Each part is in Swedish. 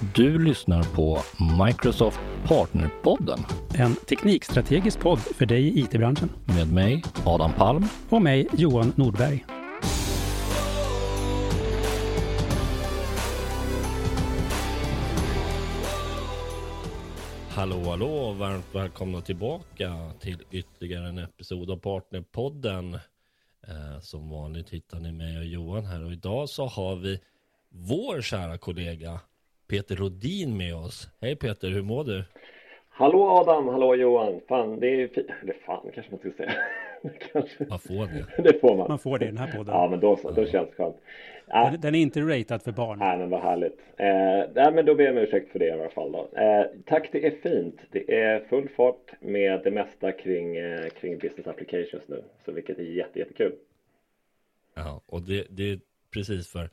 Du lyssnar på Microsoft Partnerpodden En teknikstrategisk podd för dig i IT-branschen. med mig Adam Palm. Och mig, Johan Nordberg. Hallå, hallå! Varmt välkomna tillbaka till ytterligare en episod av Partnerpodden. Eh, som vanligt hittar ni mig och Johan här och idag så har vi vår kära kollega Peter Rodin med oss. Hej Peter, hur mår du? Hallå Adam, hallå Johan. Fan, det är fint. Eller fan kanske man ska säga. kanske. Vad får det? Det får man. Man får det i den här podden. Ja, men då, så, då känns det skönt. Ja, Den, den är inte ratad för barn. nej, men vad härligt. Eh, nej, men då ber jag om ursäkt för det i alla fall då. Eh, tack, det är fint. Det är full fart med det mesta kring, eh, kring business applications nu. Så vilket är jätte, jättekul. Ja, och det, det är precis för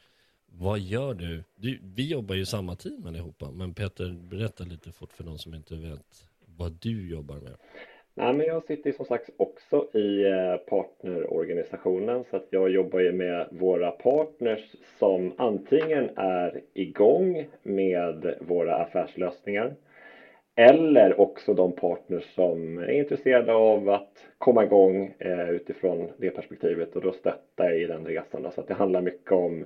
vad gör du? du? Vi jobbar ju samma team allihopa, men Peter, berätta lite fort för de som inte vet vad du jobbar med. Nej, men jag sitter ju som sagt också i eh, partnerorganisationen så att jag jobbar ju med våra partners som antingen är igång med våra affärslösningar eller också de partners som är intresserade av att komma igång eh, utifrån det perspektivet och då stötta i den resan. Så att det handlar mycket om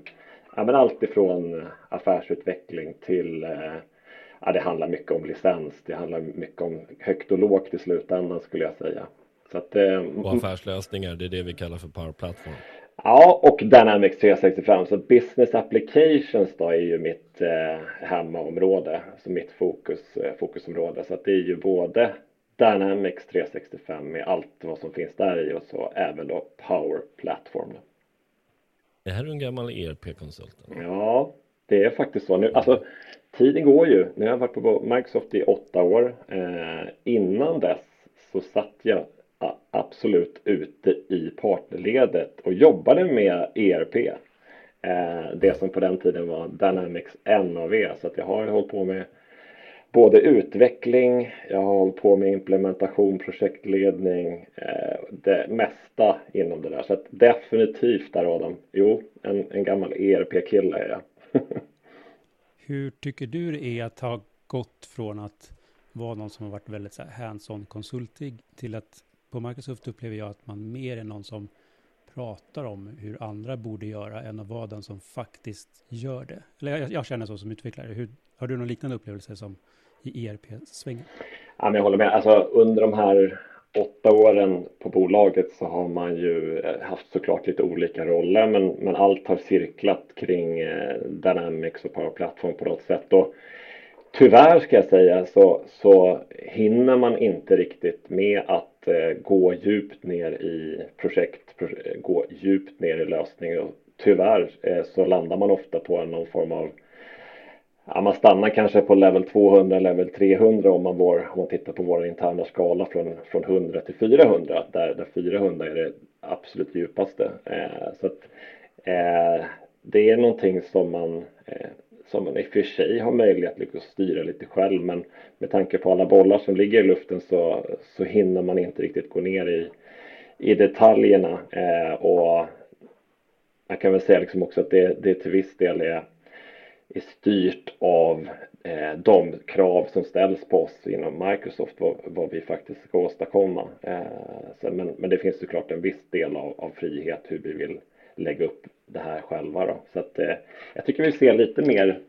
ja, men allt ifrån affärsutveckling till eh, Ja, det handlar mycket om licens. Det handlar mycket om högt och lågt i slutändan skulle jag säga. Så att, eh, Och affärslösningar, det är det vi kallar för Power Platform. ja, och Dynamics 365. Så Business Applications då är ju mitt eh, hemmaområde. Så mitt fokus, eh, fokusområde. Så att det är ju både Dynamics 365 med allt vad som finns där i och så även då Power Platform. Är Det här är en gammal ERP-konsult. Ja, det är faktiskt så. Nu, alltså, tiden går ju. Nu har jag varit på Microsoft i åtta år. Eh, innan dess så satt jag absolut ute i partnerledet och jobbade med ERP. Eh, det som på den tiden var Dynamics NAV. Så att jag har hållit på med både utveckling, jag har hållit på med implementation, projektledning, eh, det mesta inom det där. Så att definitivt där Adam, jo, en, en gammal ERP-kille är jag. Hur tycker du det är att ha gått från att vara någon som har varit väldigt hands-on konsultig till att på Microsoft upplever jag att man mer är någon som pratar om hur andra borde göra än att vara den som faktiskt gör det. Eller jag, jag känner så som utvecklare. Hur, har du någon liknande upplevelse som i ERP-svängen? Ja, jag håller med. Alltså, under de här åtta åren på bolaget så har man ju eh, haft såklart lite olika roller men, men allt har cirklat kring eh, Dynamics och Power Platform på något sätt. Och tyvärr ska jag säga så, så hinner man inte riktigt med att Eh, gå djupt ner i projekt, eh, gå djupt ner i lösning och tyvärr eh, så landar man ofta på någon form av Ja, man stannar kanske på level 200, level 300 om man, vår, om man tittar på vår interna skala från, från 100 till 400 där, där 400 är det absolut djupaste. Eh, så att, eh, det är någonting som man, eh, som man i och för sig har möjlighet att att styra lite själv men med tanke på alla bollar som ligger i luften så, så hinner man inte riktigt gå ner i, i detaljerna eh, och jag kan väl säga liksom också att det, det till viss del är är styrt av eh, de krav som ställs på oss inom Microsoft vad, vad vi faktiskt ska åstadkomma. Eh, så, men, men det finns såklart en viss del av, av frihet hur vi vill lägga upp det här själva. Då. Så att, eh, jag tycker vi ser lite mer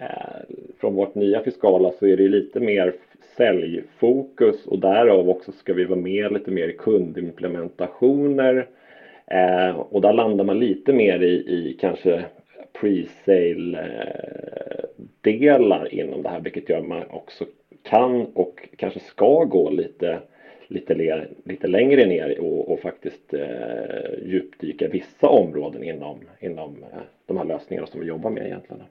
eh, från vårt nya fiskala så är det lite mer säljfokus och därav också ska vi vara med lite mer i kundimplementationer eh, och där landar man lite mer i, i kanske pre-sale eh, delar inom det här vilket gör att man också kan och kanske ska gå lite lite, ler, lite längre ner och, och faktiskt eh, djupdyka vissa områden inom, inom eh, de här lösningarna som vi jobbar med egentligen.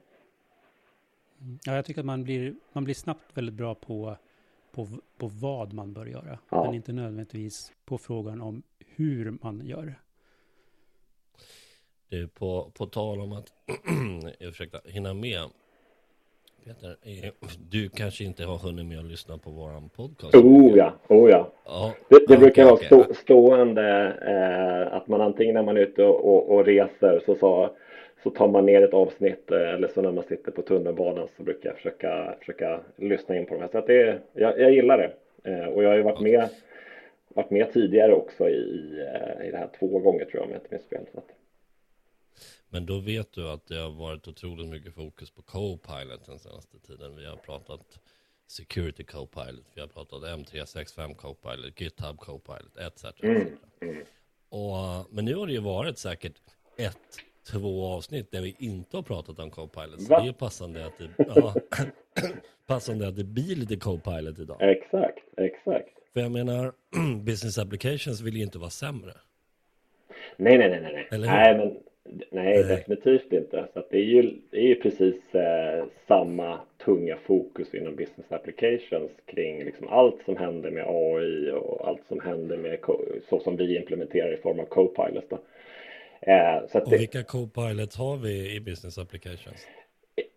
Ja, jag tycker att man blir, man blir snabbt väldigt bra på, på, på vad man bör göra. Ja. Men inte nödvändigtvis på frågan om hur man gör. Du, på, på tal om att jag försökte hinna med. Peter, eh, du kanske inte har hunnit med att lyssna på våran podcast? Oh ja, oh ja. Ja, Det, det ja, brukar vara stå, stående eh, att man antingen när man är ute och, och, och reser så, så, så tar man ner ett avsnitt eh, eller så när man sitter på tunnelbanan så brukar jag försöka, försöka lyssna in på de här. Så att det, jag, jag gillar det. Och jag har ju varit med, varit med tidigare också i, i det här två gånger tror jag om jag inte minns fel. Så att... Men då vet du att det har varit otroligt mycket fokus på Copilot den senaste tiden. Vi har pratat Security Copilot, vi har pratat M365 Copilot, GitHub Copilot, etc. Mm. Mm. Och, men nu har det ju varit säkert ett, två avsnitt där vi inte har pratat om Copilot. Så Va? det är passande att det, ja, passande att det blir lite Copilot idag. Exakt, exakt. För jag menar, business applications vill ju inte vara sämre. Nej, nej, nej, nej. Nej, men Nej, definitivt inte. Så det är ju, det är ju precis eh, samma tunga fokus inom business applications kring liksom allt som händer med AI och allt som händer med så som vi implementerar i form av Copilot. Eh, så och det, vilka Copilots har vi i business applications?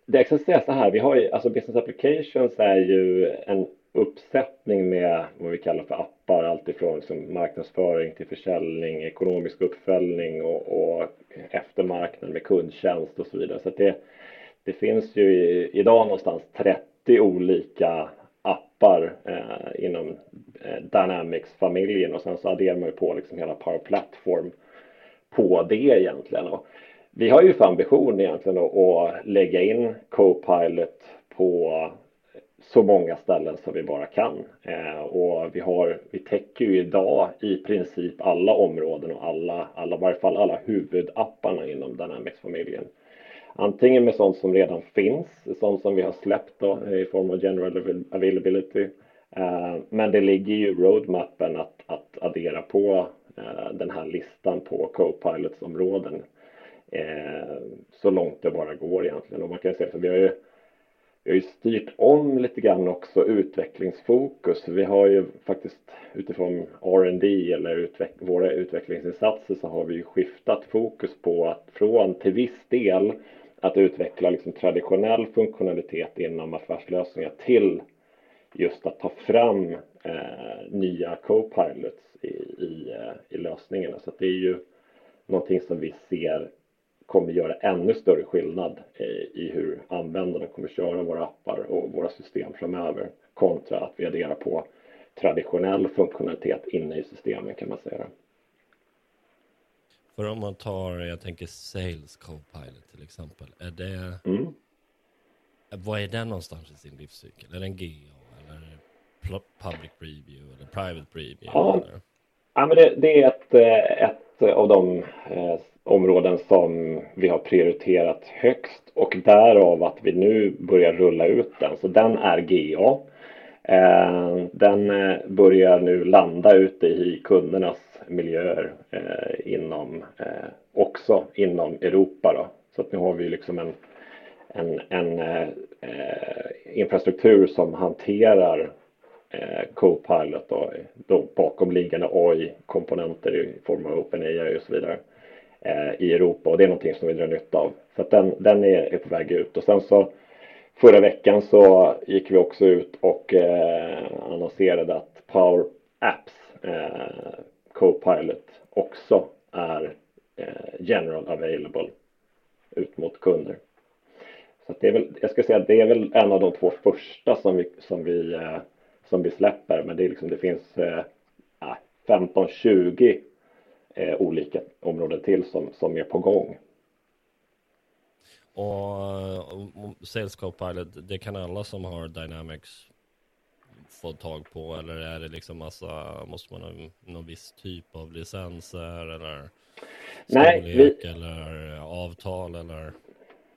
Det säga så här, vi har ju, alltså business applications är ju en uppsättning med vad vi kallar för appar, alltifrån liksom marknadsföring till försäljning, ekonomisk uppföljning och, och eftermarknad med kundtjänst och så vidare. Så det, det finns ju i, idag någonstans 30 olika appar eh, inom eh, Dynamics-familjen och sen så adderar man ju på liksom hela Power Platform på det egentligen. Och vi har ju för ambition egentligen att, att lägga in Copilot på så många ställen som vi bara kan. Eh, och vi, har, vi täcker ju idag i princip alla områden och alla, alla, i varje fall alla huvudapparna inom Dynamics-familjen. Antingen med sånt som redan finns, sånt som vi har släppt då, eh, i form av general availability. Eh, men det ligger ju roadmappen att, att addera på eh, den här listan på Copilots områden eh, så långt det bara går egentligen. Och man kan säga, för vi har ju vi har ju styrt om lite grann också utvecklingsfokus. Vi har ju faktiskt utifrån R&D eller utveck våra utvecklingsinsatser så har vi ju skiftat fokus på att från till viss del att utveckla liksom traditionell funktionalitet inom affärslösningar till just att ta fram eh, nya co-pilots i, i, eh, i lösningarna. Så det är ju någonting som vi ser kommer göra ännu större skillnad i hur användarna kommer köra våra appar och våra system framöver kontra att vi adderar på traditionell funktionalitet inne i systemen kan man säga. För om man tar, jag tänker Sales Copilot till exempel, är det mm. Vad är den någonstans i sin livscykel? Är det en GA eller Public Preview eller Private Preview? Ja, ja men det, det är ett, eh, ett av de eh, områden som vi har prioriterat högst och därav att vi nu börjar rulla ut den. Så den är GA. Eh, den eh, börjar nu landa ute i kundernas miljöer eh, inom också inom Europa. Då. Så att nu har vi liksom en, en, en infrastruktur som hanterar Copilot och bakomliggande AI-komponenter i form av OpenAI och så vidare Eh, i Europa och det är någonting som vi drar nytta av. Så att den, den är, är på väg ut och sen så förra veckan så gick vi också ut och eh, annonserade att Power Apps eh, Copilot också är eh, general available ut mot kunder. Så det är väl, jag ska säga att det är väl en av de två första som vi, som vi, eh, som vi släpper men det, är liksom, det finns eh, 15-20 eh, olika områden till som, som är på gång. Och, och Sales Copilot, det kan alla som har Dynamics få tag på eller är det liksom massa, måste man ha någon viss typ av licenser eller Nej, vi... eller avtal eller?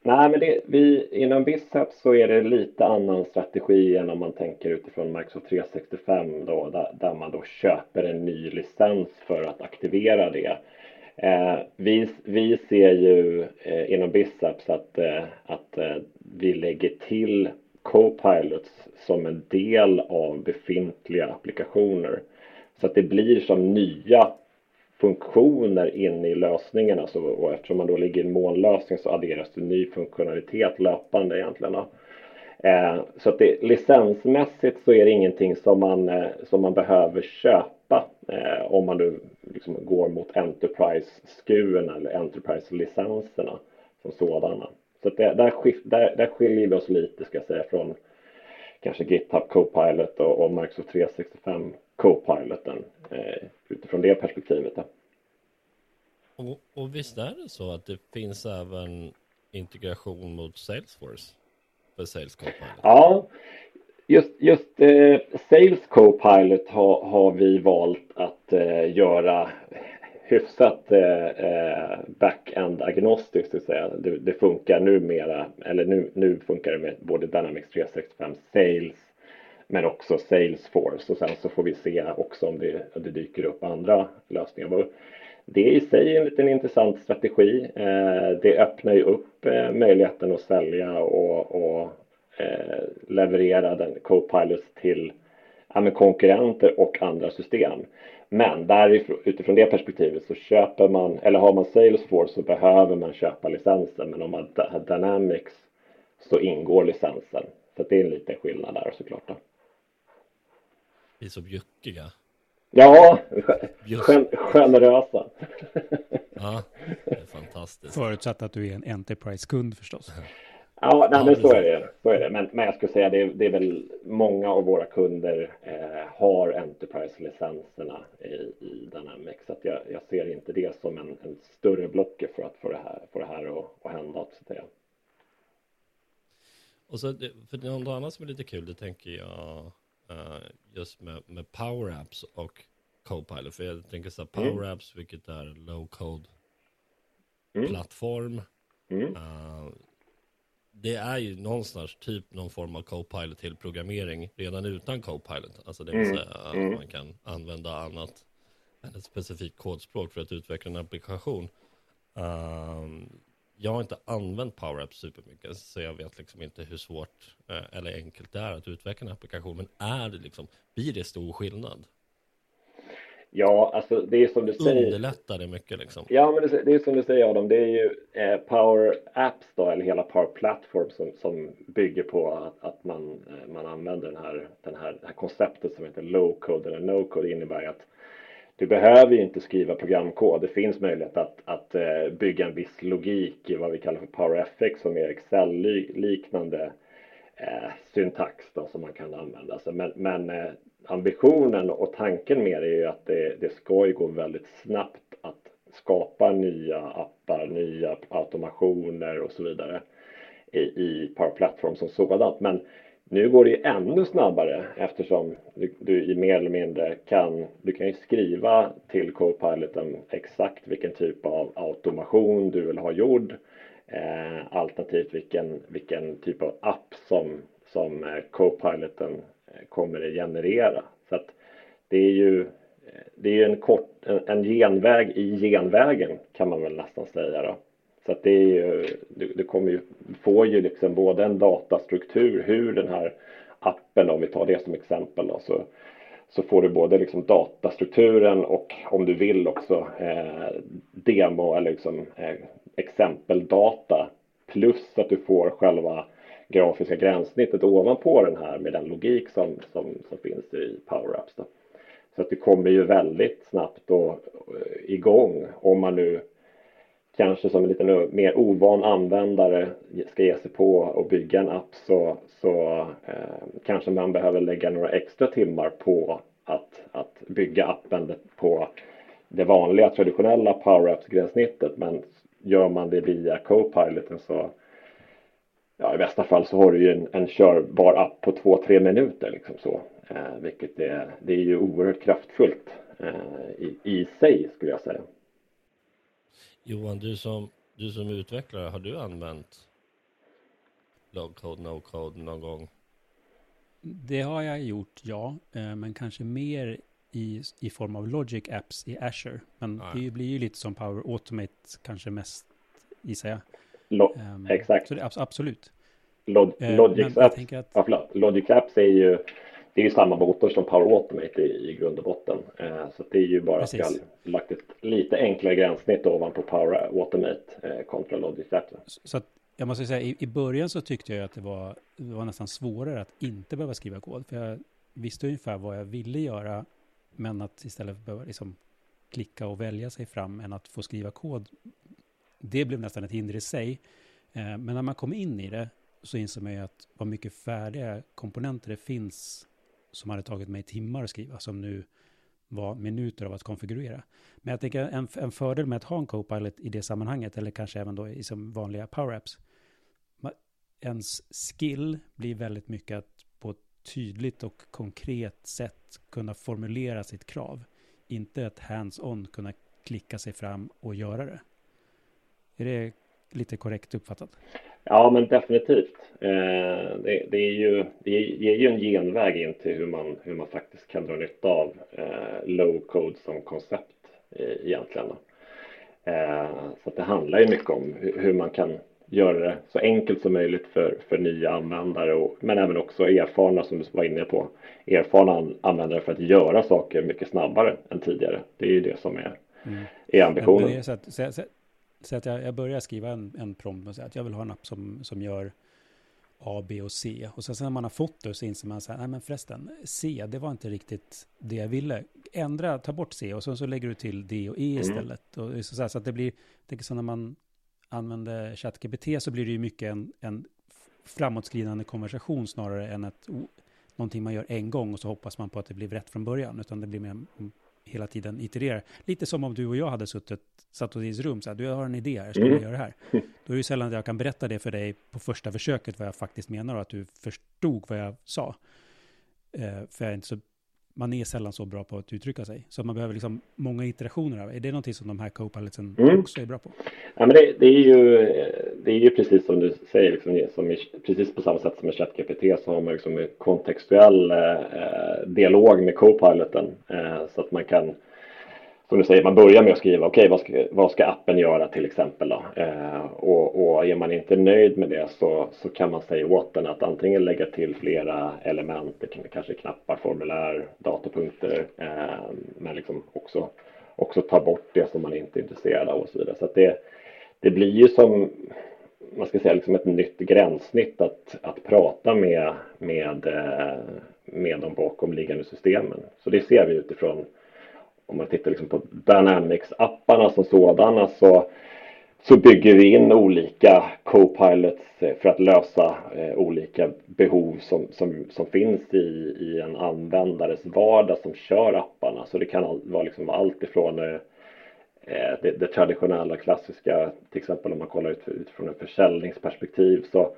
Nej, men det, vi, inom Biceps så är det lite annan strategi än om man tänker utifrån Microsoft 365 då, där, där man då köper en ny licens för att aktivera det. Eh, vi, vi ser ju eh, inom Biceps att, eh, att eh, vi lägger till Copilots som en del av befintliga applikationer. Så att det blir som nya funktioner in i lösningarna så, och eftersom man då ligger i en molnlösning så adderas det ny funktionalitet löpande egentligen. Eh, så att det, licensmässigt så är det ingenting som man, eh, som man behöver köpa eh, om man nu liksom går mot Enterprise-skuren eller Enterprise-licenserna. som sådana. Så det, där, där, där skiljer vi oss lite ska jag säga från kanske GitHub Copilot och, och Microsoft 365 Copiloten eh, utifrån det perspektivet. Och, och visst är det så att det finns även integration mot Salesforce för Sales Copilot? Ja, just, just eh, Sales Copilot har, har vi valt att eh, göra hyfsat eh, eh back-end agnostiskt, säga. Det, det, funkar numera, eller nu, nu funkar det med både Dynamics 365 Sales men också Salesforce och sen så får vi se också om det, om det dyker upp andra lösningar. Det är i sig är en liten intressant strategi. Eh, det öppnar ju upp eh, möjligheten att sälja och, och eh, leverera den Copilot till ja, konkurrenter och andra system. Men därifrån, utifrån det perspektivet så köper man, eller har man Salesforce så behöver man köpa licensen. Men om man har Dynamics så ingår licensen. Så det är en liten skillnad där såklart. Då. Är så bjuckiga. Ja, gen generösa. ja, det är fantastiskt. Förutsatt att du är en Enterprise-kund förstås. Ja, nej, men så är det. Så är det. Men, men jag skulle säga det, det är väl många av våra kunder eh, har Enterprise-licenserna i, i Dynamics. Så att jag, jag ser inte det som en, en större blocker för att få det här, få det här att, att hända. Så att säga. Och så, för något annat som är lite kul, det tänker jag uh, just med, med Power Apps och Copilot. För jag tänker så här, Power mm. Apps, vilket är low code mm. plattform. Mm. Uh, det är ju någonstans typ någon form av Copilot till programmering redan utan Copilot. Alltså det vill mm. säga att mm. man kan använda annat än ett specifikt kodspråk för att utveckla en applikation. Um, jag har inte använt PowerApp supermycket så jag vet liksom inte hur svårt eh, eller enkelt det är att utveckla en applikation. Men är det liksom, blir det stor skillnad? Ja, alltså det är som du säger. Underlättar det mycket liksom? Ja, men det, är som du säger Adam, det är ju eh, Power Apps då, eller hela Power Platform som, som bygger på att, att man, eh, man använder den här, den här, det här konceptet som heter low code eller no code innebär att du behöver ju inte skriva programkod. Det finns möjlighet att, att eh, bygga en viss logik i vad vi kallar för PowerFX som är Excel-liknande eh, syntax då, som man kan använda. Så, men, men eh, ambitionen och tanken med det är ju att det, det ska ju gå väldigt snabbt att skapa nya appar, nya automationer och så vidare i, i Power Platform som sådant. Men nu går det ju ännu snabbare eftersom du, du i mer eller mindre kan, du kan ju skriva till Copiloten exakt vilken typ av automation du vill ha gjord. Eh, alternativt vilken, vilken typ av app som, som eh, Copiloten eh, kommer att generera. Så att det är ju det är en kort, en, en genväg i genvägen kan man väl nästan säga då. Så att det är ju, du, du kommer ju, får ju liksom både en datastruktur, hur den här appen, om vi tar det som exempel då, så, så får du både liksom datastrukturen och om du vill också eh, demo eller liksom eh, exempeldata plus att du får själva grafiska gränssnittet ovanpå den här med den logik som, som, som finns i Power Apps. Då. Så att det kommer ju väldigt snabbt då eh, igång om man nu kanske som en lite mer ovan användare ska ge sig på och bygga en app så, så eh, kanske man behöver lägga några extra timmar på att, att bygga appen på det vanliga traditionella Power Apps-gränssnittet men gör man det via Copiloten så ja, i bästa fall så har du ju en, en körbar app på två, tre minuter liksom så. Eh, vilket är, det är ju oerhört kraftfullt eh, i, i sig skulle jag säga. Johan, du som, du som utvecklare, har du använt low code, no code någon gång? Det har jag gjort, ja. Eh, men kanske mer i, i form av Logic Apps i Azure. Men ja. det blir ju lite som Power Automate kanske mest, gissar jag. Lo um, exakt. Så det, absolut. Log uh, Logic, apps, att... ja, Logic Apps är ju det är ju samma motor som Power Automate i, i grund och botten. Eh, så det är ju bara att vi har lagt ett lite enklare gränssnitt ovanpå Power Automate eh, kontra Logic Apps. Så att jag måste säga, i, i början så tyckte jag att det var, det var nästan svårare att inte behöva skriva kod. För jag visste ungefär vad jag ville göra, men att istället behöva liksom klicka och välja sig fram än att få skriva kod det blev nästan ett hinder i sig. Eh, men när man kom in i det så inser man ju att vad mycket färdiga komponenter det finns som hade tagit mig timmar att skriva, som nu var minuter av att konfigurera. Men jag tänker en, en fördel med att ha en Copilot i det sammanhanget, eller kanske även då i som vanliga Power Apps, ens skill blir väldigt mycket att på ett tydligt och konkret sätt kunna formulera sitt krav. Inte ett hands-on kunna klicka sig fram och göra det. Är det lite korrekt uppfattat? Ja, men definitivt. Eh, det, det, är ju, det ger ju en genväg in till hur man, hur man faktiskt kan dra nytta av eh, low code som koncept eh, egentligen. Eh, så det handlar ju mycket om hur, hur, man kan göra det så enkelt som möjligt för, för nya användare, och, men även också erfarna som du var inne på. Erfarna användare för att göra saker mycket snabbare än tidigare. Det är ju det som är, mm. är ambitionen. Så att, att jag, jag börjar skriva en, en prompt och säga att jag vill ha en app som, som gör A, B och C. Och sen när man har fått det så inser man så här, nej men förresten, C, det var inte riktigt det jag ville. Ändra, ta bort C och sen så lägger du till D och E mm. istället. Mm. Och så, här, så att det blir, tänker så när man använder ChatGPT så blir det ju mycket en, en framåtskridande konversation snarare än ett, någonting man gör en gång och så hoppas man på att det blir rätt från början, utan det blir mer hela tiden itererar. Lite som om du och jag hade suttit, satt i ett rum, så här, du har en idé här, ska mm. göra det här? Då är det sällan att jag kan berätta det för dig på första försöket vad jag faktiskt menar och att du förstod vad jag sa. Eh, för jag är inte så man är sällan så bra på att uttrycka sig. Så man behöver liksom många iterationer av. Är det någonting som de här co-pilotsen mm. också är bra på? Ja, men det, det, är ju, det är ju precis som du säger, liksom, som i, precis på samma sätt som med ChatGPT så har man liksom en kontextuell eh, dialog med co-piloten eh, så att man kan som du säger, man börjar med att skriva, okej, okay, vad, ska, vad ska appen göra till exempel då? Eh, och, och är man inte nöjd med det så, så kan man säga åt den att antingen lägga till flera element, det kan kanske knappar, formulär, datapunkter, eh, men liksom också, också ta bort det som man inte är intresserad av och så vidare. Så att det, det blir ju som, man ska säga, liksom ett nytt gränssnitt att, att prata med, med, eh, med de bakomliggande systemen. Så det ser vi utifrån om man tittar liksom på Dynamics-apparna som sådana så, så bygger vi in olika co-pilots eh, för att lösa eh, olika behov som, som, som finns i, i en användares vardag som kör apparna. Så det kan vara liksom allt ifrån eh, eh, det, det, traditionella klassiska, till exempel om man kollar ut, utifrån ett försäljningsperspektiv så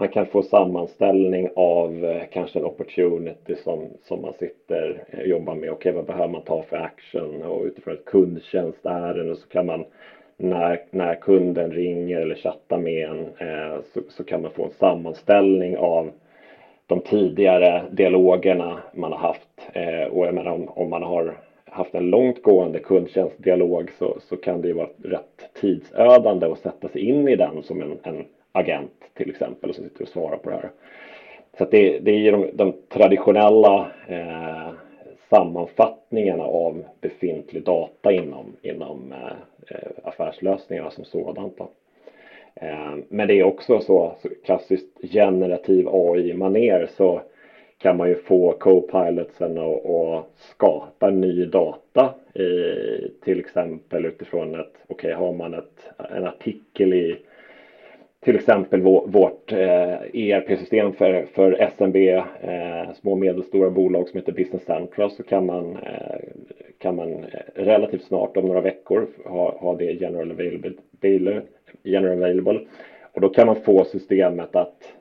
man kan få sammanställning av eh, kanske en opportunity som, som man sitter och jobbar med. Okej, okay, vad behöver man ta för action? Och utifrån ett kundtjänstärende så kan man när, när kunden ringer eller chattar med en eh, så, så kan man få en sammanställning av de tidigare dialogerna man har haft. Eh, och jag menar om, om man har haft en långtgående kundtjänstdialog så, så kan det ju vara rätt tidsödande att sätta sig in i den som en, en agent till exempel som sitter och svarar på det här. Så det, det, är ju de, de traditionella eh, sammanfattningarna av befintlig data inom, inom eh, eh affärslösningarna som sådant. Då. Eh, men det är också så, så klassiskt generativ AI-maner så kan man ju få co-pilotsen att skapa ny data i, till exempel utifrån ett, okej okay, har man ett, en artikel i till exempel vårt eh, ERP-system för, för SMB, eh, små och medelstora bolag som heter Business Central så kan man, eh, kan man relativt snart om några veckor ha, ha det general available, general available. Och då kan man få systemet att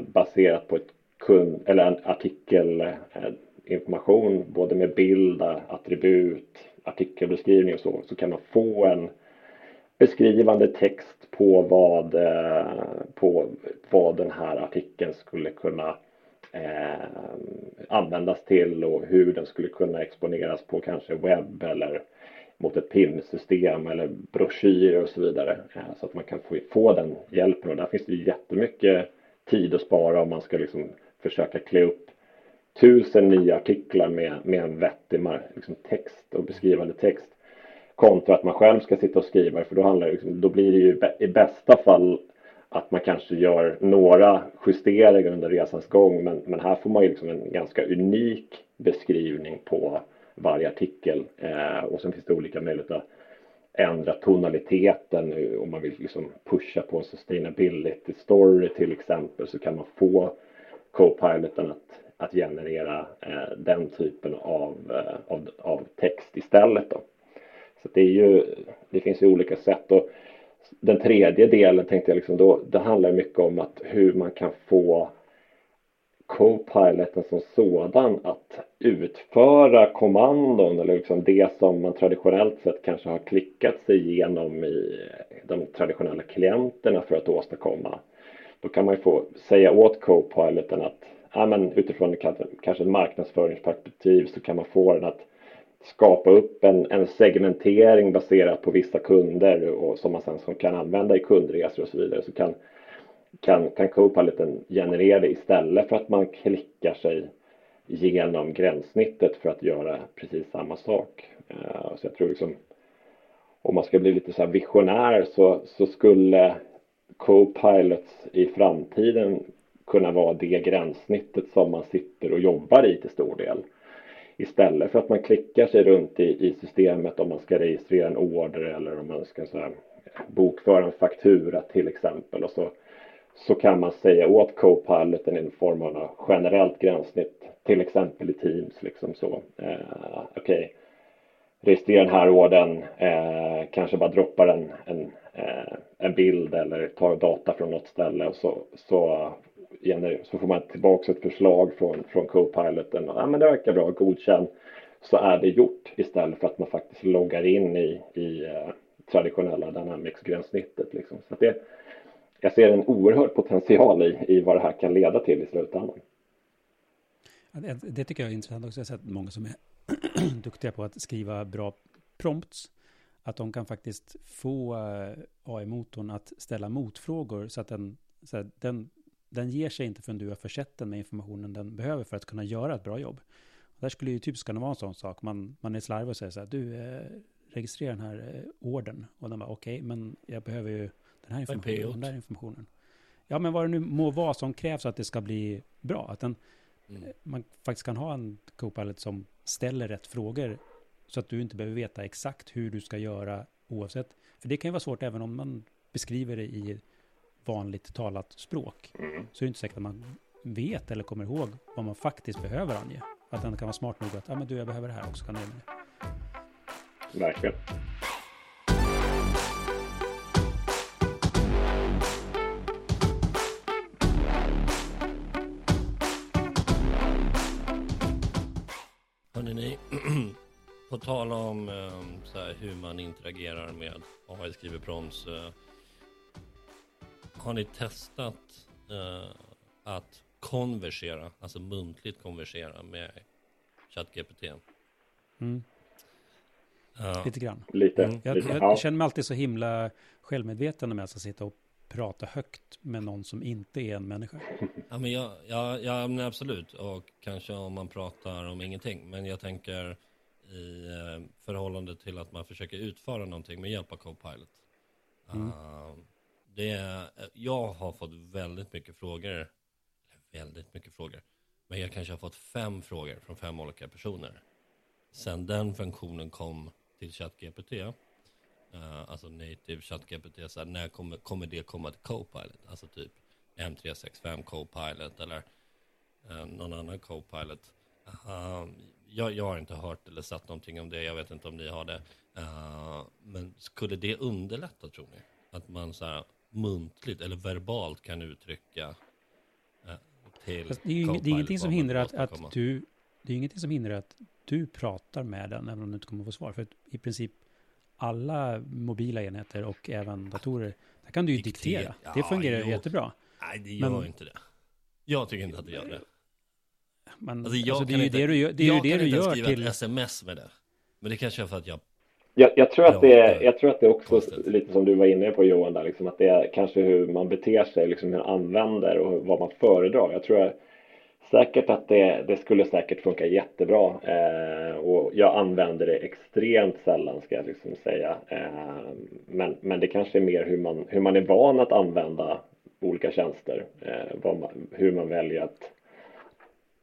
baserat på ett kund eller en artikelinformation både med bild, attribut, artikelbeskrivning och så, så kan man få en beskrivande text på vad, eh, på vad den här artikeln skulle kunna eh, användas till och hur den skulle kunna exponeras på kanske webb eller mot ett PIM-system eller broschyrer och så vidare eh, så att man kan få, få den hjälpen. Och där finns det jättemycket tid att spara om man ska liksom försöka klä upp tusen nya artiklar med, med en vettig liksom, text och beskrivande text kontra att man själv ska sitta och skriva för då, handlar det, liksom, då blir det ju i bästa fall att man kanske gör några justeringar under resans gång men, men här får man ju liksom en ganska unik beskrivning på varje artikel eh, och sen finns det olika möjligheter att ändra tonaliteten eh, om man vill liksom pusha på en sustainability story till exempel så kan man få Copiloten att, att generera eh, den typen av, eh, av, av, text istället. Då. Så det, är ju, det finns ju olika sätt. Och den tredje delen tänkte jag liksom då, det handlar mycket om att hur man kan få Copiloten som sådan att utföra kommandon eller liksom det som man traditionellt sett kanske har klickat sig igenom i de traditionella klienterna för att åstadkomma. Då kan man ju få säga åt Copiloten att ja, men utifrån kanske ett marknadsföringsperspektiv så kan man få den att skapa upp en, en segmentering baserat på vissa kunder och som man sen kan använda i kundresor och så vidare. Så kan kan, kan Copilot generera det istället för att man klickar sig genom gränssnittet för att göra precis samma sak. Eh, så jag tror liksom om man ska bli lite så här visionär så, så skulle Copilots i framtiden kunna vara det gränssnittet som man sitter och jobbar i till stor del. Istället för att man klickar sig runt i, i systemet om man ska registrera en order eller om man ska så här, bokföra en faktura till exempel och så så kan man säga åt Copiloten i form av generellt gränssnitt, till exempel i Teams. Liksom så. Eh, Okej, okay. registrera den här orden, eh, kanske bara droppar en, en, eh, en bild eller tar data från något ställe och så, så, så får man tillbaka ett förslag från, från Copiloten. Ja, men det verkar bra, godkänn. Så är det gjort istället för att man faktiskt loggar in i, i eh, traditionella Dynamics-gränssnittet. Liksom. Så det, jag ser en oerhörd potential i, i vad det här kan leda till i slutändan. Det, det tycker jag är intressant också. Jag har sett många som är duktiga på att skriva bra prompts. Att de kan faktiskt få eh, AI-motorn att ställa motfrågor så att den, så att den, den ger sig inte förrän du har försett den med informationen den behöver för att kunna göra ett bra jobb. Och där skulle ju typiskt kunna vara en sån sak. Man, man är slarvig och säger så här, du, eh, registrera den här eh, orden. Och den bara, okej, okay, men jag behöver ju den här informationen, den där informationen. Ja, men vad det nu må vara som krävs att det ska bli bra. Att den, mm. Eh, man faktiskt kan ha en Copilot som ställer rätt frågor så att du inte behöver veta exakt hur du ska göra oavsett. För det kan ju vara svårt även om man beskriver det i vanligt talat språk. Mm. Så är det inte säkert att man vet eller kommer ihåg vad man faktiskt behöver ange. Att den kan vara smart nog att, ja men du, jag behöver det här också, kan du ge mig det? Verkligen. På tal om ehm, så här, hur man interagerar med AI skriver proms. Eh, har ni testat uh, att konversera, alltså muntligt konversera med ChatGPT? Mm. Uh, lite grann. Lite. Mm. Jag, lite. Jag, jag, känner mig alltid så himla självmedveten när jag ska sitta och prata högt med någon som inte är en människa. Ja, men jag, ja, ja men absolut. Och kanske om man pratar om ingenting. Men jag tänker i eh, förhållande till att man försöker utföra någonting med hjälp av Copilot. Mm. Uh, det är, jag har fått väldigt mycket frågor, väldigt mycket frågor, men jag kanske har fått fem frågor från fem olika personer. Sen den funktionen kom till ChatGPT, uh, alltså native ChatGPT, så här, när kommer, kommer det komma till Copilot? Alltså typ M365 Copilot eller uh, någon annan Copilot. Uh, jag, jag har inte hört eller sett någonting om det. Jag vet inte om ni har det. Uh, men skulle det underlätta tror ni? Att man så här muntligt eller verbalt kan uttrycka uh, till det är, ju, det är ingenting som hindrar att, att du det är ingenting som hindrar att du pratar med den även om du inte kommer få svar. För i princip alla mobila enheter och även datorer, där kan du ju diktera. Ja, det fungerar jo. jättebra. Nej, det gör men, inte det. Jag tycker inte att det gör det. Men alltså, alltså, det är ju det du gör, det är jag det du gör skriva till... ett sms med det. Men det kanske är för att jag... Jag, jag tror att det jag tror att det också lite som du var inne på Johan där, liksom, att det är kanske hur man beter sig, liksom hur man använder och vad man föredrar. Jag tror säkert att det, det skulle säkert funka jättebra eh, och jag använder det extremt sällan ska jag liksom säga. Eh, men, men det kanske är mer hur man, hur man är van att använda olika tjänster, eh, man, hur man väljer att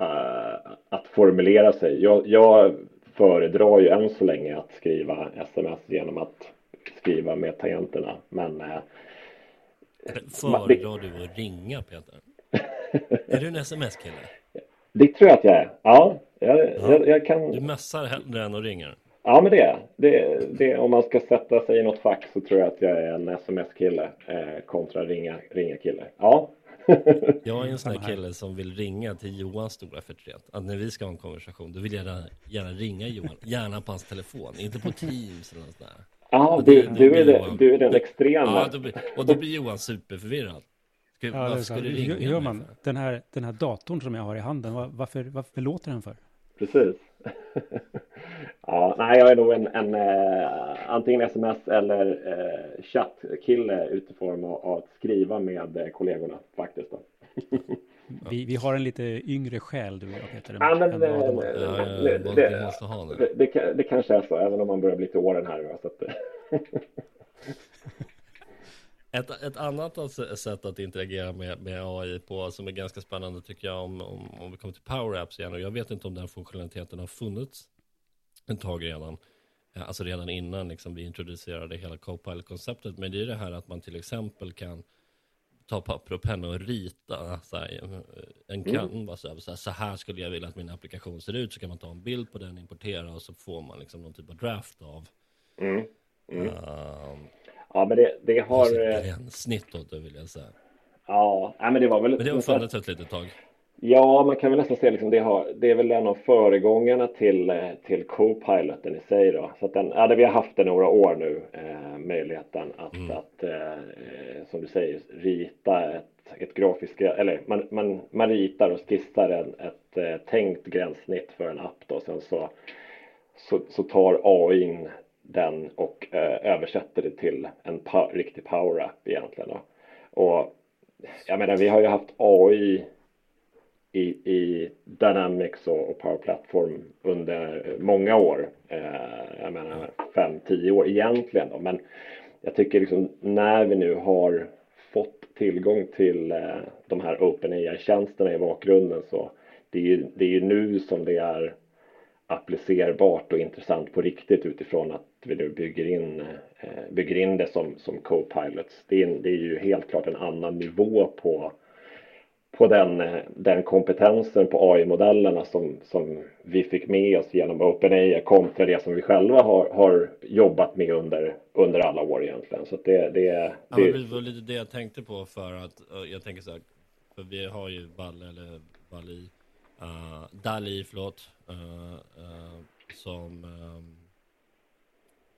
uh, att formulera sig. Jag, jag föredrar ju än så länge att skriva sms genom att skriva med tangenterna. Men eh, Föredrar du att ringa Peter? är du en sms-kille? Det tror jag att jag är. Ja, jag, ja. jag, jag kan. Du messar hellre än att ringa? Ja, men det, det, det Om man ska sätta sig i något fack så tror jag att jag är en sms-kille eh, kontra ringa, ringa. Ja. jag är en sån här kille som vill ringa till Johans stora förtret. Att när vi ska ha en konversation, då vill jag gärna, gärna ringa Johan. Gärna på hans telefon, inte på Teams eller något där. Ja, du, du, är det, du är den extrema. Ja, då blir, och då blir Johan superförvirrad. Ska, ja, varför ska du ringa gör man? Den här, den här datorn som jag har i handen, varför, varför låter den för? Precis. ja, nej, jag är nog en, en uh, antingen sms eller uh, chattkille utifrån att skriva med uh, kollegorna faktiskt. Då. vi, vi har en lite yngre själ du och jag Peter. Ja, men, det, det, det, det, det kanske är så, även om man börjar bli till åren här. Så att, Ett, ett annat alltså, sätt att interagera med, med AI på som är ganska spännande tycker jag om, om, om vi kommer till Power Apps igen och jag vet inte om den funktionaliteten har funnits en tag redan. Alltså redan innan liksom, vi introducerade hela Copilot-konceptet. Men det är det här att man till exempel kan ta papper och penna och rita så här, en mm. canvas över så här, så här skulle jag vilja att min applikation ser ut. Så kan man ta en bild på den, importera och så får man liksom någon typ av draft av. Mm. Mm. Uh, Ja, men det, det har... Gränssnitt då, det vill jag säga. Ja, men det var väl... Men det har funnits ett litet tag. Ja, man kan väl nästan säga liksom det, har, det är väl en av föregångarna till, till Copiloten i sig då. Så att den, ja, det, vi har haft det några år nu, eh, möjligheten att, mm. att eh, som du säger, rita ett, ett grafiskt, eller man, man, man ritar och skissar en, ett eh, tänkt gränssnitt för en app då. Sen så, så, så tar AI den och eh, översätter det till en po riktig power app egentligen. Då. Och jag menar, vi har ju haft AI i, i Dynamics och, och Power Platform under många år. Eh, jag menar fem, tio år egentligen då. Men jag tycker liksom när vi nu har fått tillgång till eh, de här OpenAI-tjänsterna i bakgrunden så det är ju, det är ju nu som det är applicerbart och intressant på riktigt utifrån att vi nu bygger in, eh, bygger in det som, som co-pilots. Det är, det är ju helt klart en annan nivå på, på den, den kompetensen på AI-modellerna som, som vi fick med oss genom OpenAI kontra det som vi själva har, har jobbat med under, under alla år egentligen. Så det, det, det... Ja, det var lite det jag tänkte på för att jag tänker så här, för vi har ju Balle eller Bali, uh, Dali, förlåt, uh, uh, som um,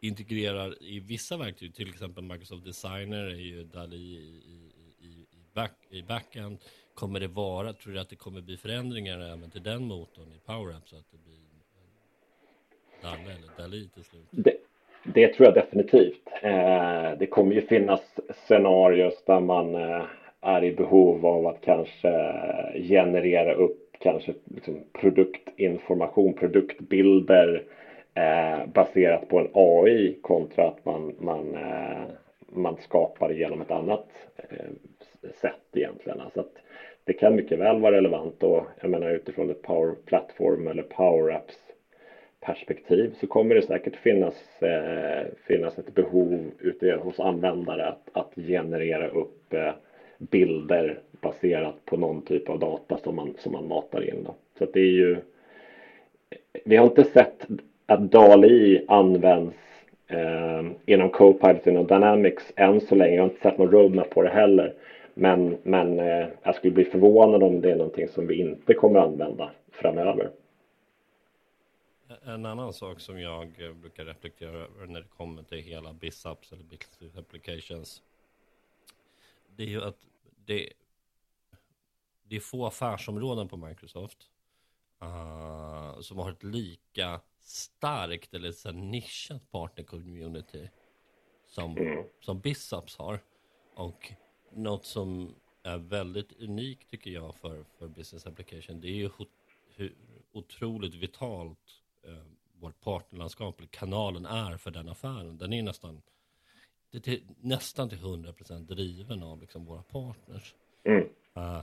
integrerar i vissa verktyg, till exempel Microsoft Designer är ju DALI i, i, i, back, i backend. Kommer det vara, tror du att det kommer bli förändringar även till den motorn i PowerApp så att det blir DALI eller DALI till slut? Det, det tror jag definitivt. Eh, det kommer ju finnas scenarios där man eh, är i behov av att kanske generera upp kanske liksom produktinformation, produktbilder eh, baserat på en AI kontra att man, man, eh, man skapar genom ett annat eh, sätt egentligen. Alltså att det kan mycket väl vara relevant och jag menar utifrån ett Power Platform eller Power Apps perspektiv så kommer det säkert finnas, eh, finnas ett behov ute hos användare att, att generera upp eh, bilder baserat på någon typ av data som man, som man matar in. Då. Så att det är ju vi har inte sett att DALI används eh, inom Copilot inom Dynamics än så länge. Jag har inte sett någon roadmap på det heller. Men, men eh, jag skulle bli förvånad om det är någonting som vi inte kommer använda framöver. En annan sak som jag brukar reflektera över när det kommer till hela BizApps eller Business Applications. Det är ju att det, det är få affärsområden på Microsoft uh, som har ett lika starkt eller så nischat partner-community som, mm. som Bisaps har. Och något som är väldigt unikt tycker jag för, för business application det är ju hur otroligt vitalt eh, vårt partnerlandskap, eller kanalen är för den affären. Den är nästan, det är till, nästan till 100% driven av liksom våra partners. Mm. Uh,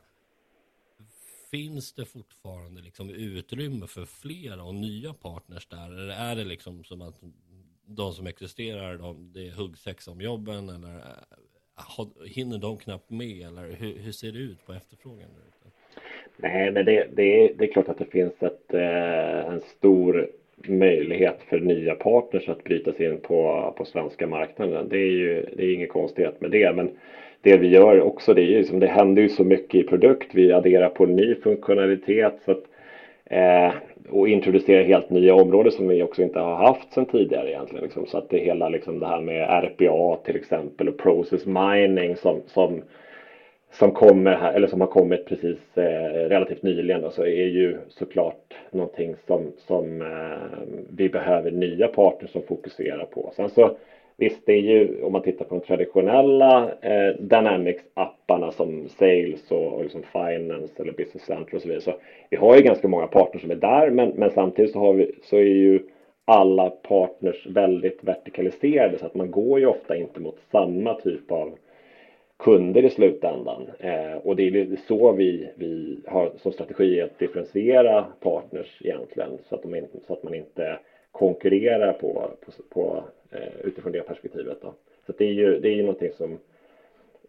finns det fortfarande liksom utrymme för flera och nya partners där? Eller är det liksom som att de som existerar, de, det är huggsex om jobben eller eh, hinner de knappt med eller hur, hur ser det ut på efterfrågan? Nej, men det, det, är, det är klart att det finns ett, eh, en stor möjlighet för nya partners att bryta sig in på, på svenska marknaden. Det är ju det är inget konstigt med det, men det vi gör också, det är ju som det händer ju så mycket i produkt. Vi adderar på ny funktionalitet så att, eh, och introducerar helt nya områden som vi också inte har haft sedan tidigare egentligen. Liksom. Så att det hela liksom det här med RPA till exempel och process mining som, som som kommer här, eller som har kommit precis eh, relativt nyligen så är ju såklart någonting som, som eh, vi behöver nya partners som fokuserar på. Sen så visst, det är ju om man tittar på de traditionella eh, Dynamics-apparna som Sales och, och liksom Finance eller Business Center och så vidare. Så vi har ju ganska många partners som är där, men, men samtidigt så, har vi, så är ju alla partners väldigt vertikaliserade så att man går ju ofta inte mot samma typ av kunder i slutändan. Eh, och det är så vi, vi har som strategi att differentiera partners egentligen så att, de, så att man inte konkurrerar på, på, på Eh, utifrån det perspektivet. Då. Så det är ju, det är ju någonting som,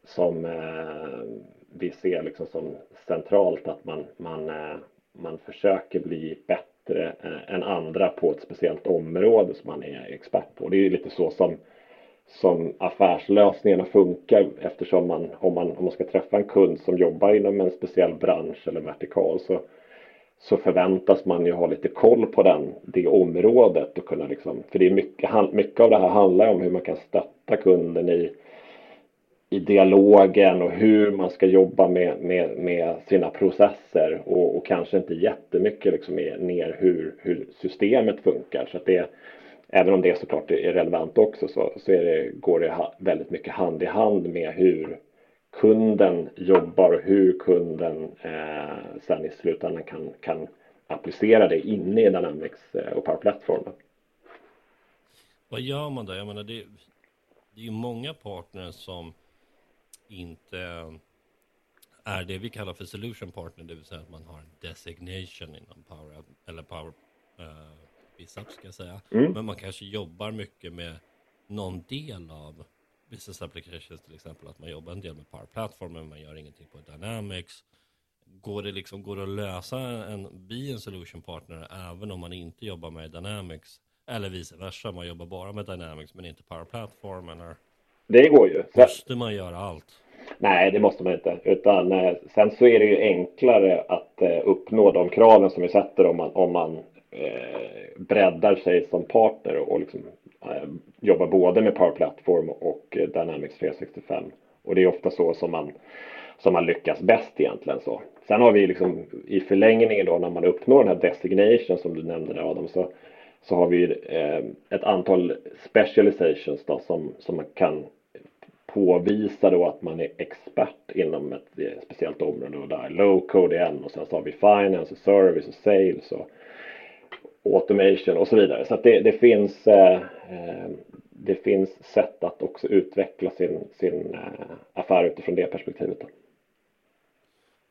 som eh, vi ser liksom som centralt att man, man, eh, man försöker bli bättre eh, än andra på ett speciellt område som man är expert på. Det är ju lite så som som affärslösningarna funkar eftersom man om, man om man ska träffa en kund som jobbar inom en speciell bransch eller vertikal så, så förväntas man ju ha lite koll på den, det området och kunna liksom, för det är mycket, mycket av det här handlar om hur man kan stötta kunden i, i dialogen och hur man ska jobba med, med, med sina processer och, och kanske inte jättemycket liksom ner hur, hur systemet funkar. Så att det, även om det såklart är relevant också så, så är det, går det väldigt mycket hand i hand med hur kunden jobbar och hur kunden eh, sen i slutändan kan, kan applicera det inne i Dynamics eh, och Power Platform. Vad gör man då? Jag menar det, det är ju många partners som inte är det vi kallar för solution partner, det vill säga att man har en designation inom Power eller Power uh, BISAP ska jag säga. Mm. Men man kanske jobbar mycket med någon del av business applications till exempel. Att man jobbar en del med Power Platform men man gör ingenting på Dynamics. Går det liksom, går det att lösa en, bli en solution partner även om man inte jobbar med Dynamics? Eller vice versa, man jobbar bara med Dynamics men inte Power Platform eller? Det går ju. Måste man göra allt? Nej, det måste man inte. Utan eh, sen så är det ju enklare att eh, uppnå de kraven som vi sätter om man, om man eh, breddar sig som partner och liksom, eh, jobbar både med Power Platform och eh, Dynamics 365. Och det är ofta så som man, som man lyckas bäst egentligen. Så. Sen har vi liksom i förlängningen då när man uppnår den här designation som du nämnde där Adam så, så har vi eh, ett antal specializations då, som, som man kan påvisa då att man är expert inom ett eh, speciellt område och där low code är en och sen så har vi finance och service och sales och automation och så vidare. Så det, det finns eh, eh, det finns sätt att också utveckla sin, sin eh, affär utifrån det perspektivet. Då.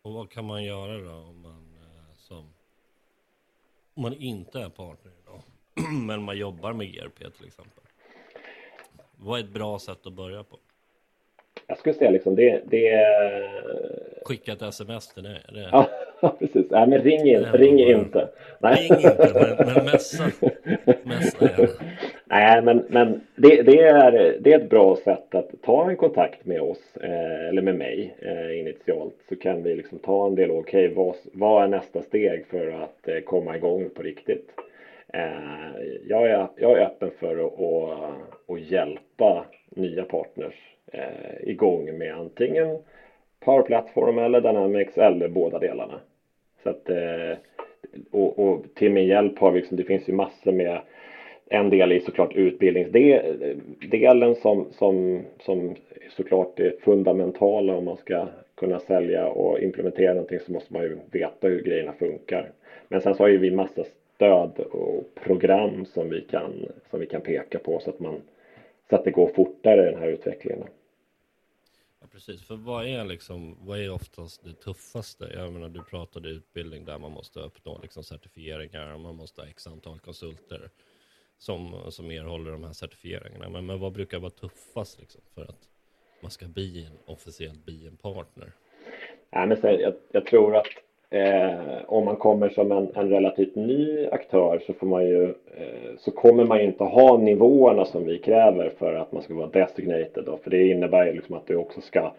Och vad kan man göra då om man som om man inte är partner idag men man jobbar med ERP till exempel? Vad är ett bra sätt att börja på? Jag skulle säga liksom det, det... Skicka ett sms till dig? Det... Ja, precis. Nej, men ring, in, ring inte. Nej. Ring inte, men, men messa. messa Nej, men, men det, det, är, det är ett bra sätt att ta en kontakt med oss eh, eller med mig eh, initialt så kan vi liksom ta en dialog. Okej, okay, vad, vad är nästa steg för att eh, komma igång på riktigt? Eh, jag, är, jag är öppen för att, att, att hjälpa nya partners eh, igång med antingen Power Platform eller Dynamics eller båda delarna. Så att, eh, och, och, till min hjälp har vi liksom, det finns ju massor med en del i såklart utbildningsdelen som, som, som såklart är fundamentala om man ska kunna sälja och implementera någonting så måste man ju veta hur grejerna funkar. Men sen så har ju vi massa stöd och program som vi kan, som vi kan peka på så att, man, så att det går fortare den här utvecklingen precis. För vad är liksom, vad är oftast det tuffaste? Jag menar, du pratade utbildning där man måste uppnå liksom certifieringar, man måste ha x antal konsulter som, som erhåller de här certifieringarna. Men, men vad brukar vara tuffast liksom, för att man ska bli en officiellt bli en partner? Nej, men jag, jag tror att eh, om man kommer som en, en, relativt ny aktör så får man ju eh, så kommer man ju inte ha nivåerna som vi kräver för att man ska vara designated då, för det innebär ju liksom att du också ska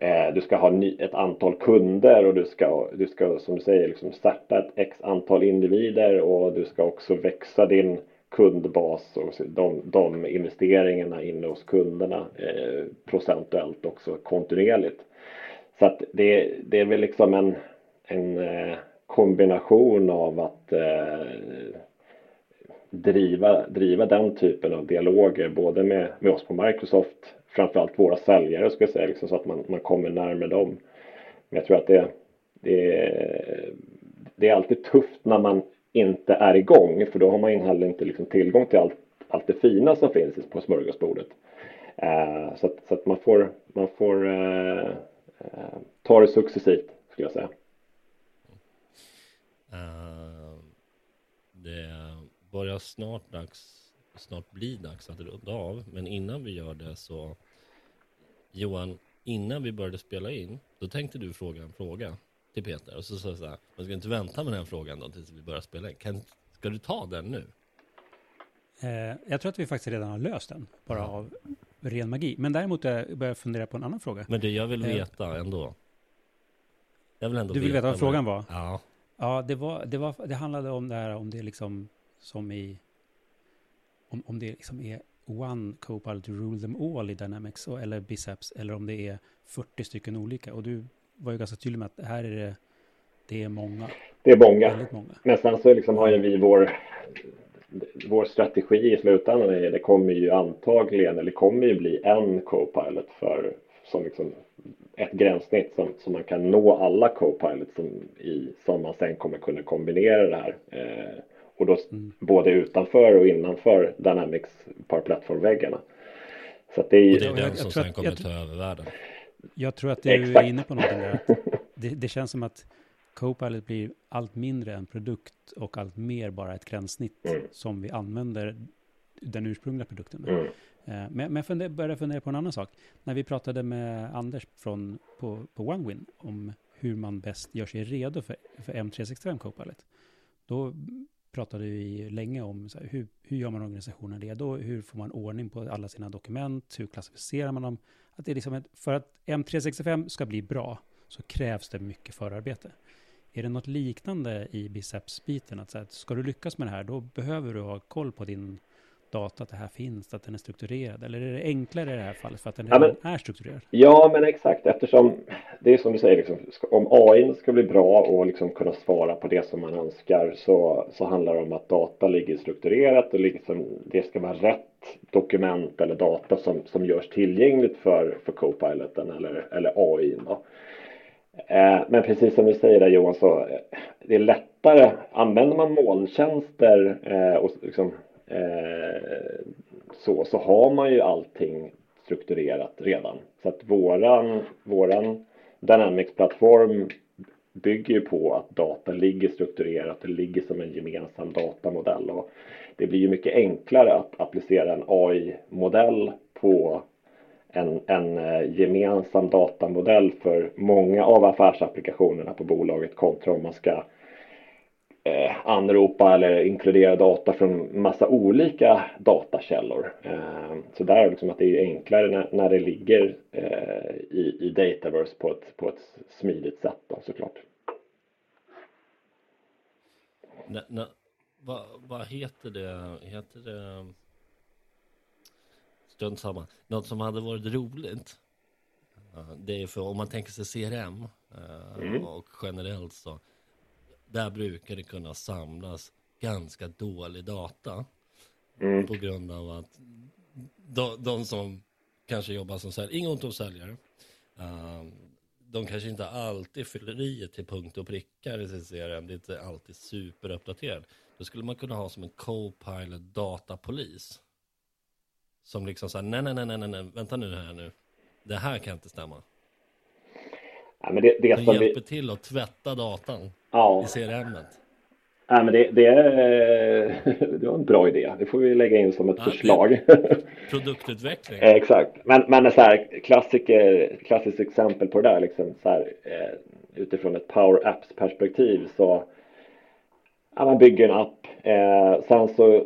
eh, du ska ha ny, ett antal kunder och du ska, du ska som du säger liksom starta ett x antal individer och du ska också växa din kundbas och de, de investeringarna inne hos kunderna eh, procentuellt också kontinuerligt. Så att det, det är väl liksom en, en eh, kombination av att eh, driva, driva den typen av dialoger både med, med oss på Microsoft, framförallt våra säljare ska jag säga, liksom, så att man, man kommer närmare dem. Men jag tror att det, det, det är alltid tufft när man inte är igång för då har man ju heller inte liksom tillgång till allt, allt det fina som finns på smörgåsbordet. Eh, så, att, så att man får, man får eh, ta det successivt skulle jag säga det börjar snart dags, snart bli dags att runda av. Men innan vi gör det så Johan, innan vi började spela in, då tänkte du fråga en fråga till Peter och så sa jag så här, man ska inte vänta med den frågan då tills vi börjar spela in. Kan, ska du ta den nu? Eh, jag tror att vi faktiskt redan har löst den, bara ja. av ren magi. Men däremot jag eh, börjar jag fundera på en annan fråga. Men det jag vill eh, veta ändå. Jag vill ändå du vill veta, vad frågan var? Ja. Ja, det, var, det, var, det handlade om det här om det liksom som i om, om det liksom är one Copilot to rule them all i Dynamics och, eller Biceps eller om det är 40 stycken olika. Och du var ju ganska tydlig med att här är det, det är många. Det är många. många. Men sen så liksom har ju vi vår, vår strategi i slutändan. Är, det kommer ju antagligen, eller kommer ju bli en Copilot för som liksom ett gränssnitt som, som man kan nå alla Copilot som, i, som man sen kommer kunna kombinera det här. Eh, och då mm. både utanför och innanför Dynamics Power Platform-väggarna. Så att det är ju... Och det är den som sen kommer ta över världen. Jag tror att du är inne på någonting där. Det, det, känns som att Copilot blir allt mindre en produkt och allt mer bara ett gränssnitt mm. som vi använder den ursprungliga produkten. Mm. Eh, men, men jag funder, började fundera på en annan sak. När vi pratade med Anders från, på, på OneWin om hur man bäst gör sig redo för, för M365 Copilot. Då pratade vi länge om här, hur, hur gör man organisationen redo, hur får man ordning på alla sina dokument, hur klassificerar man dem. Att det är liksom ett, för att M365 ska bli bra så krävs det mycket förarbete. Är det något liknande i biceps-biten? Att, så här, ska du lyckas med det här, då behöver du ha koll på din data, att det här finns, att den är strukturerad? Eller är det enklare i det här fallet för att den ja, men, är strukturerad? Ja, men exakt eftersom det är som du säger, liksom, om AI ska bli bra och liksom kunna svara på det som man önskar så, så handlar det om att data ligger strukturerat och liksom, det ska vara rätt dokument eller data som, som görs tillgängligt för, för Copiloten eller, eller AI. Då. Eh, men precis som du säger där Johan, så eh, det är lättare. Använder man molntjänster eh, och liksom Eh, så, så har man ju allting strukturerat redan. Så att våran, våran Dynamics-plattform bygger ju på att data ligger strukturerat, det ligger som en gemensam datamodell och det blir ju mycket enklare att applicera en AI-modell på en, en eh, gemensam datamodell för många av affärsapplikationerna på bolaget kontra om man ska eh, anropa eller inkludera data från massa olika datakällor. Eh, så där är liksom att det är enklare när, när det ligger eh, i, i Dataverse på ett, på ett smidigt sätt då, såklart. Nej, nej, vad, vad heter det? Heter det? Strunt samma. Något som hade varit roligt. Det är för om man tänker sig CRM eh, mm. och generellt så där brukar det kunna samlas ganska dålig data. Mm. På grund av att de, de, som kanske jobbar som säljare, inget ont om säljare. Uh, de kanske inte alltid fyller i till punkt och prickar i sin CRM. Det är inte alltid superuppdaterad. Då skulle man kunna ha som en co-pilot datapolis. Som liksom säger nej, nej, nej, nej, nej, vänta nu här nu. Det här kan inte stämma. Ja, men det, det som hjälper vi... till att tvätta datan ja. i CRM. Nej, men det, det, är, det var en bra idé. Det får vi lägga in som ett ja, förslag. Produktutveckling. Exakt. Men, men så här, klassiker, klassiskt exempel på det där, liksom, så här, eh, utifrån ett Power Apps perspektiv så ja, man bygger en app. Eh, sen så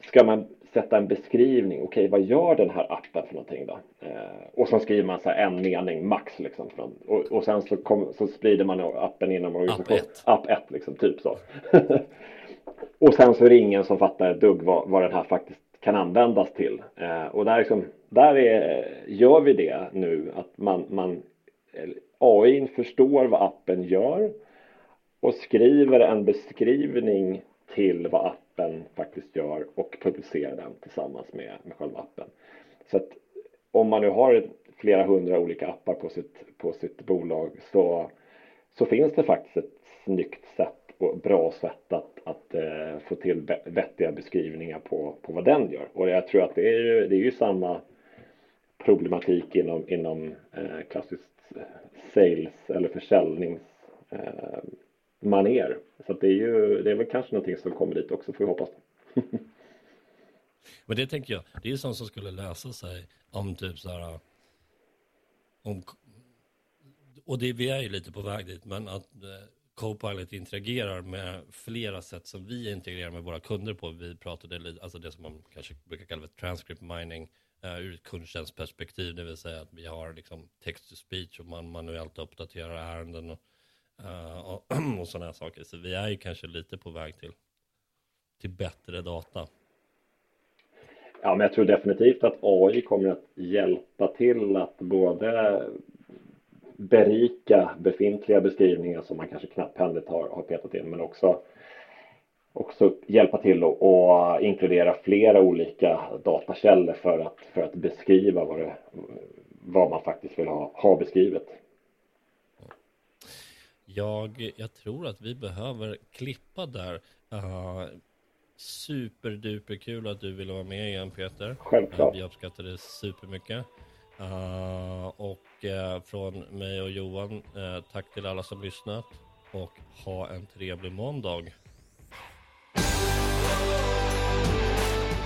ska man sätta en beskrivning. Okej, vad gör den här appen för någonting då? Eh, och så skriver man så här en mening max liksom. Från, och, och sen så, kom, så sprider man appen inom organisationen. App 1. liksom, typ så. och sen så är det ingen som fattar ett dugg vad, vad den här faktiskt kan användas till. Eh, och där, liksom, där är, gör vi det nu att man, man AI förstår vad appen gör och skriver en beskrivning till vad appen faktiskt gör och publicerar den tillsammans med, med själva appen. Så att om man nu har flera hundra olika appar på sitt, på sitt bolag så, så finns det faktiskt ett snyggt sätt och bra sätt att, att eh, få till vettiga beskrivningar på, på vad den gör. Och jag tror att det är ju, det är ju samma problematik inom, inom eh, klassiskt sales eller försäljningsmaner. Eh, maner. så det är ju, det är väl kanske någonting som kommer dit också får vi hoppas. Men det tänker jag, det är sånt som skulle lösa sig om typ så här om, och det, vi är ju lite på väg dit, men att eh, Copilot interagerar med flera sätt som vi integrerar med våra kunder på. Vi pratade lite, alltså det som man kanske brukar kalla för transcript mining eh, ur ett kundtjänstperspektiv, det vill säga att vi har liksom text to speech och man manuellt uppdaterar ärenden och Eh, och, och sådana här saker. Så vi är ju kanske lite på väg till, till bättre data. Ja, men jag tror definitivt att AI kommer att hjälpa till att både berika befintliga beskrivningar som man kanske knapphändigt har, har petat in, men också också hjälpa till att inkludera flera olika datakällor för att, för att beskriva vad, det, vad man faktiskt vill ha, ha beskrivet. Jag, jag tror att vi behöver klippa där. Uh, superduper kul att du ville vara med igen Peter. Självklart. Uh, vi uppskattar det supermycket. Uh, och uh, från mig och Johan, tack till alla som lyssnat och ha en trevlig måndag.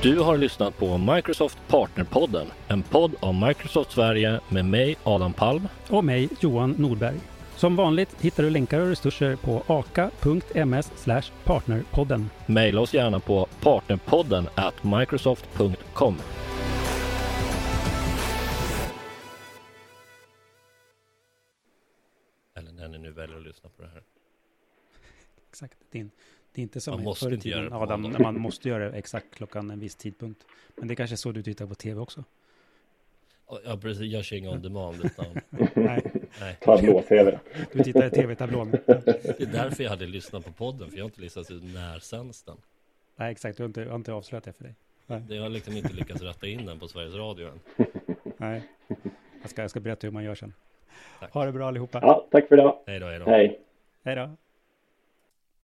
Du har lyssnat på Microsoft Partnerpodden, en podd om Microsoft Sverige med mig Adam Palm och mig Johan Nordberg. Som vanligt hittar du länkar och resurser på aka.ms partnerpodden. Maila oss gärna på partnerpodden at microsoft.com. Eller när ni nu väljer att lyssna på det här. Exakt. Det är, det är inte som förr i tiden, Adam, när man måste göra det exakt klockan en viss tidpunkt. Men det är kanske är så du tittar på tv också. Ja, precis. Jag kör ingen on demand. Utan... Nej. Nej. Tablå-tv. Du tittar i tv-tablån. Det är därför jag hade lyssnat på podden, för jag har inte listat ut när sänds den. Nej, exakt. Du har inte, jag har inte avslöjat det för dig. Nej. Det har liksom inte lyckats rätta in den på Sveriges Radio än. Nej, jag ska, jag ska berätta hur man gör sen. Tack. Ha det bra allihopa. Ja, tack för idag. Hej då, hej då. Hej. Hej då.